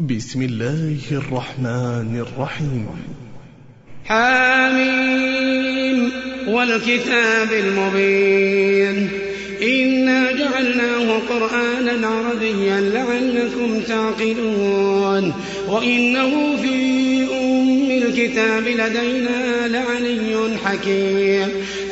بسم الله الرحمن الرحيم. حاميم والكتاب المبين. إنا جعلناه قرآنا عربيا لعلكم تعقلون. وإنه في أم الكتاب لدينا لعلي حكيم.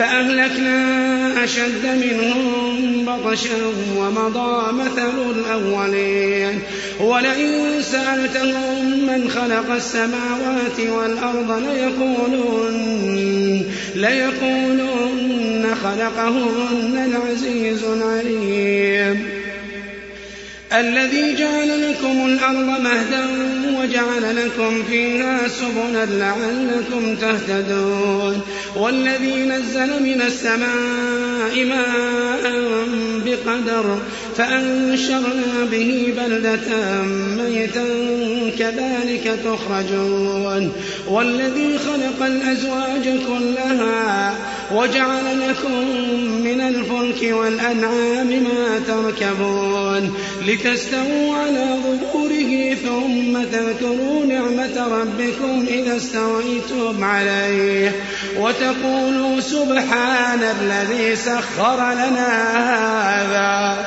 فأهلكنا أشد منهم بطشا ومضى مثل الأولين. ولئن سألتهم من خلق السماوات والأرض ليقولن ليقولن خلقهن العزيز العليم. الذي جعل لكم الأرض مهدا وجعل لكم فيها سبلا لعلكم تهتدون. والذي نزل من السماء ماء بقدر فأنشرنا به بلدة ميتا كذلك تخرجون. والذي خلق الأزواج كلها وجعل لكم من الفلك والأنعام ما تركبون. لتستووا على ظهوره ثم تذكروا نعمة ربكم إذا استويتم عليه. وتقولوا سبحان الذي سخر لنا هذا.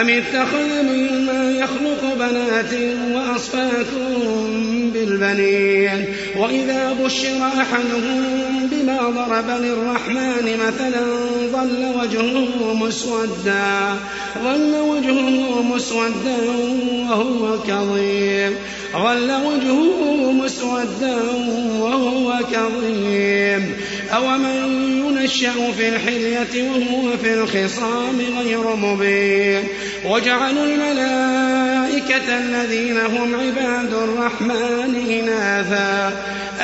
أم اتخذ مما يخلق بنات وأصفاكم بالبنين؟ وإذا بشر أحدهم بما ضرب للرحمن مثلا ظل وجهه مسودا ظل وجهه مسودا وهو كظيم ظل وجهه مسودا وهو كظيم. أومن ينشأ في الحلية وهو في الخصام غير مبين. وجعلوا الملائكة الذين هم عباد الرحمن إناثا.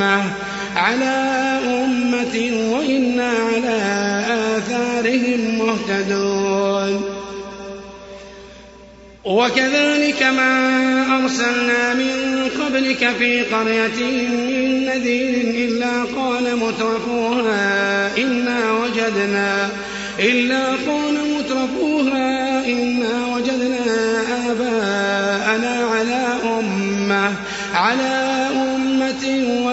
أمة على أمة وإنا على آثارهم مهتدون. وكذلك ما أرسلنا من قبلك في قرية من نذير إلا قال مترفوها إنا وجدنا إلا قال مترفوها إنا وجدنا آباءنا على أمة على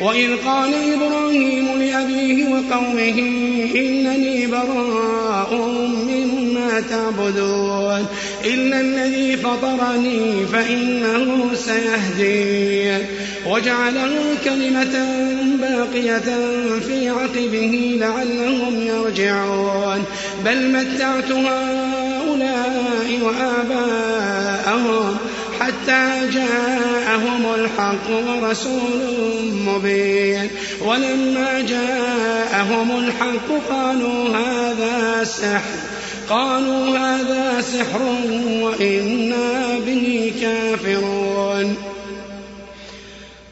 وإذ قال إبراهيم لأبيه وقومه إنني براء مما تعبدون إلا الذي فطرني فإنه سيهدين. وجعله كلمة باقية في عقبه لعلهم يرجعون. بل متعت هؤلاء وآباءهم حتى جاءهم الحق ورسول مبين. ولما جاءهم الحق قالوا هذا سحر. قالوا هذا سحر وإنا به كافرون.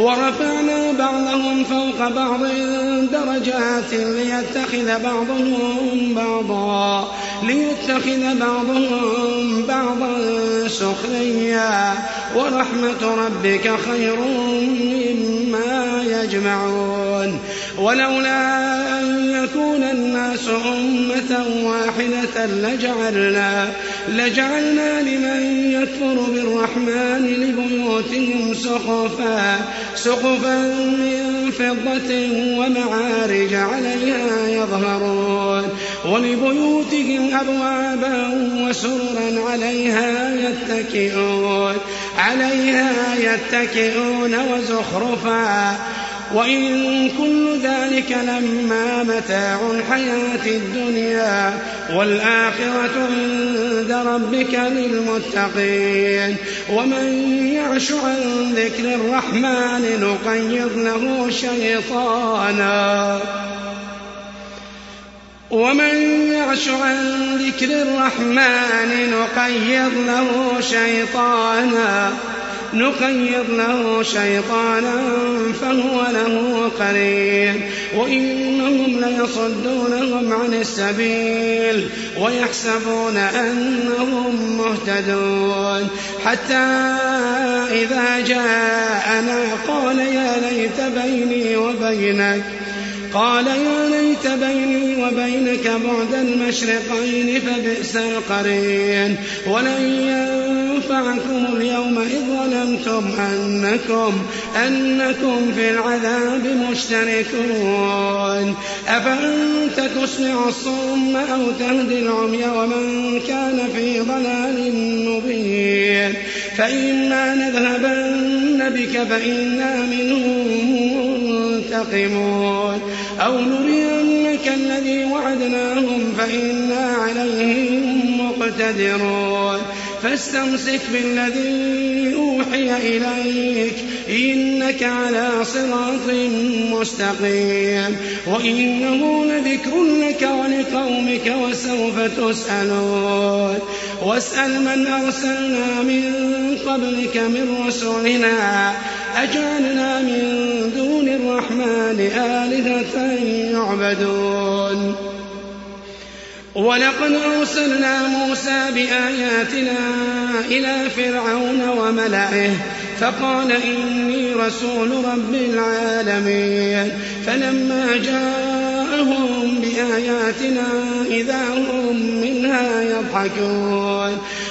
ورفعنا بعضهم فوق بعض درجات ليتخذ بعضهم بعضا ليتخذ بعضهم بعضا سخريا. ورحمة ربك خير مما يجمعون. ولولا أن يكون الناس أمة واحدة لجعلنا لجعلنا لمن يكفر بالرحمن لبيوتهم سقفا سقفا من فضة ومعارج عليها يظهرون ولبيوتهم أبوابا وسررا عليها يتكئون عليها يتكئون وزخرفا. وإن كل ذلك لما متاع الحياة الدنيا والآخرة عند ربك للمتقين. ومن يعش عن ذكر الرحمن نقيض له شيطانا. ومن يعش عن ذكر الرحمن نقيض له شيطانا. نقيض له شيطانا فهو له قرين وإنهم ليصدونهم عن السبيل ويحسبون أنهم مهتدون. حتى إذا جاءنا قال يا ليت بيني وبينك قال يا ليت بيني وبينك بعد المشرقين فبئس القرين. ولن ينفعكم اليوم إذ ظلمتم أنكم أنكم في العذاب مشتركون. أفأنت تسمع الصم أو تهدي العمي ومن كان في ضلال مبين. فإما نذهبن بك فإنا منهم منتقمون أو نرينك الذي وعدناهم فإنا عليهم مقتدرون. فاستمسك بالذي أوحي إليك. إنك على صراط مستقيم. وإنه لذكر لك ولقومك وسوف تسألون. واسأل من أرسلنا من قبلك من رسلنا. أجعلنا من دون الرحمن آلهة يعبدون. ولقد أرسلنا موسى بآياتنا إلى فرعون وملئه فقال إني رسول رب العالمين. فلما جاءهم بآياتنا إذا هم منها يضحكون.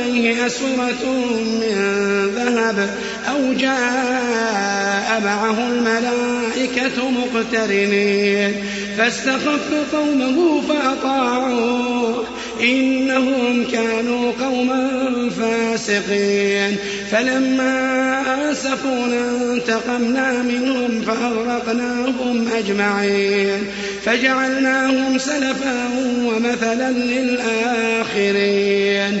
عليه أسورة من ذهب أو جاء معه الملائكة مقترنين. فاستخف قومه فأطاعوه. إنهم كانوا قوما فاسقين. فلما آسفونا انتقمنا منهم فأغرقناهم أجمعين. فجعلناهم سلفا ومثلا للآخرين.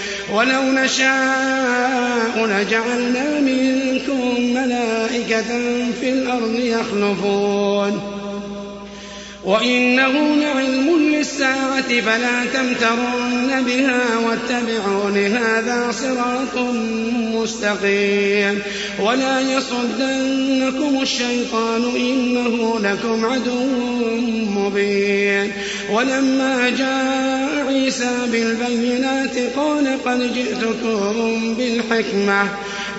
ولو نشاء لجعلنا منكم ملائكة في الأرض يخلفون. وإنه لعلم للساعة فلا تمترن بها واتبعون هذا صراط مستقيم ولا يصدنكم الشيطان إنه لكم عدو مبين ولما جاء عيسى بالبينات قال قد جئتكم بالحكمة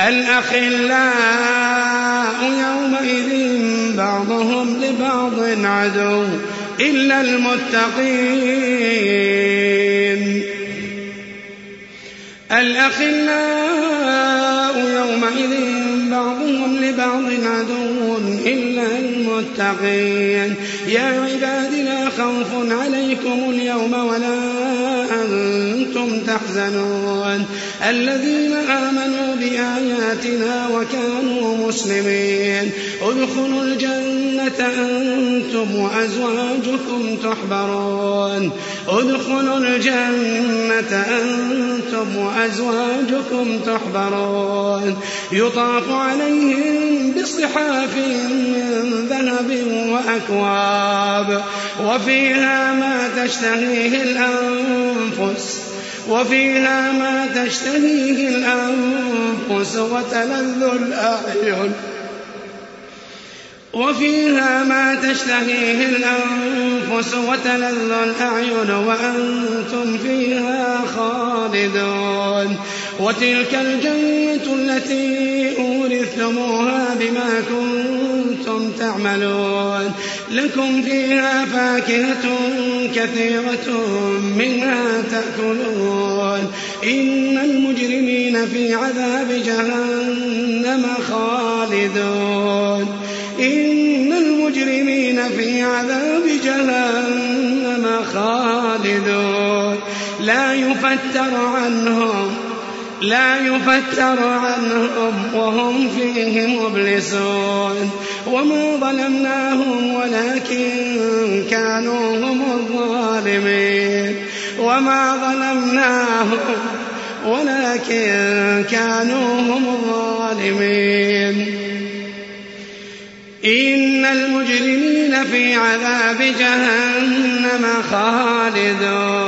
الأخلاء يومئذ بعضهم لبعض عدو إلا المتقين. الأخلاء يومئذ بعضهم لبعض عدو إلا المتقين. يا عباد لا خوف عليكم اليوم ولا أنتم تحزنون. الذين آمنوا بآياتنا وكانوا مسلمين. ادخلوا الجنة أنتم وأزواجكم تحبرون. ادخلوا الجنة أنتم وأزواجكم تحبرون. يطاف عليهم بصحاف من ذهب وأكواب. وفيها ما تشتهيه الأنفس. وفيها ما تشتهيه الأنفس وتلذ الأعين. وفيها ما تشتهيه الأنفس وتلذ الأعين وأنتم فيها خالدون. وتلك الجنة التي أورثتموها بما كنتم تعملون. لكم فيها فاكهة كثيرة منها تأكلون. إن المجرمين في عذاب جهنم خالدون. إن المجرمين في عذاب جهنم خالدون. لا يفتر عنهم لا يفتر عنهم وهم فيه مبلسون وما ظلمناهم ولكن كانوا هم الظالمين. وما ظلمناهم ولكن كانوا هم الظالمين. إن المجرمين في عذاب جهنم خالدون.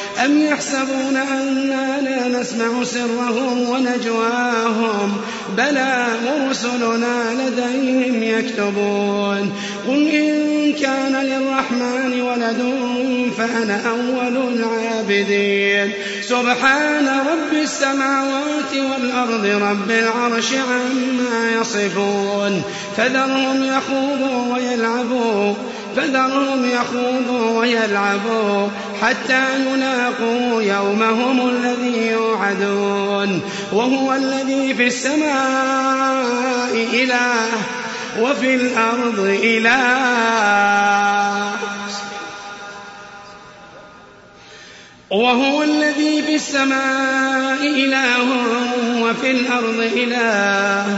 أم يحسبون أنا لا نسمع سرهم ونجواهم؟ بلى ورسلنا لديهم يكتبون. قل إن كان للرحمن ولد فأنا أول العابدين. سبحان رب السماوات والأرض رب العرش عما يصفون. فذرهم يخوضوا ويلعبوا. فذرهم يخوضوا ويلعبوا حتى يلاقوا يومهم الذي يوعدون. وهو الذي في السماء إله وفي الأرض إله. وهو الذي في السماء إله وفي الأرض إله.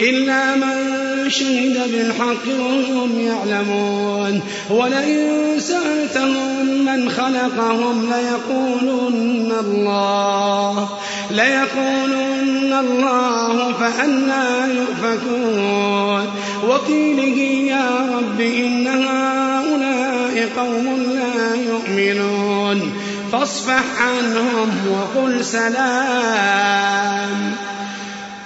إلا من شهد بالحق وهم يعلمون. ولئن سألتهم من خلقهم ليقولن الله ليقولن الله فأنا يؤفكون. وقيله يا رب إن هؤلاء قوم لا يؤمنون. فاصفح عنهم وقل سلام.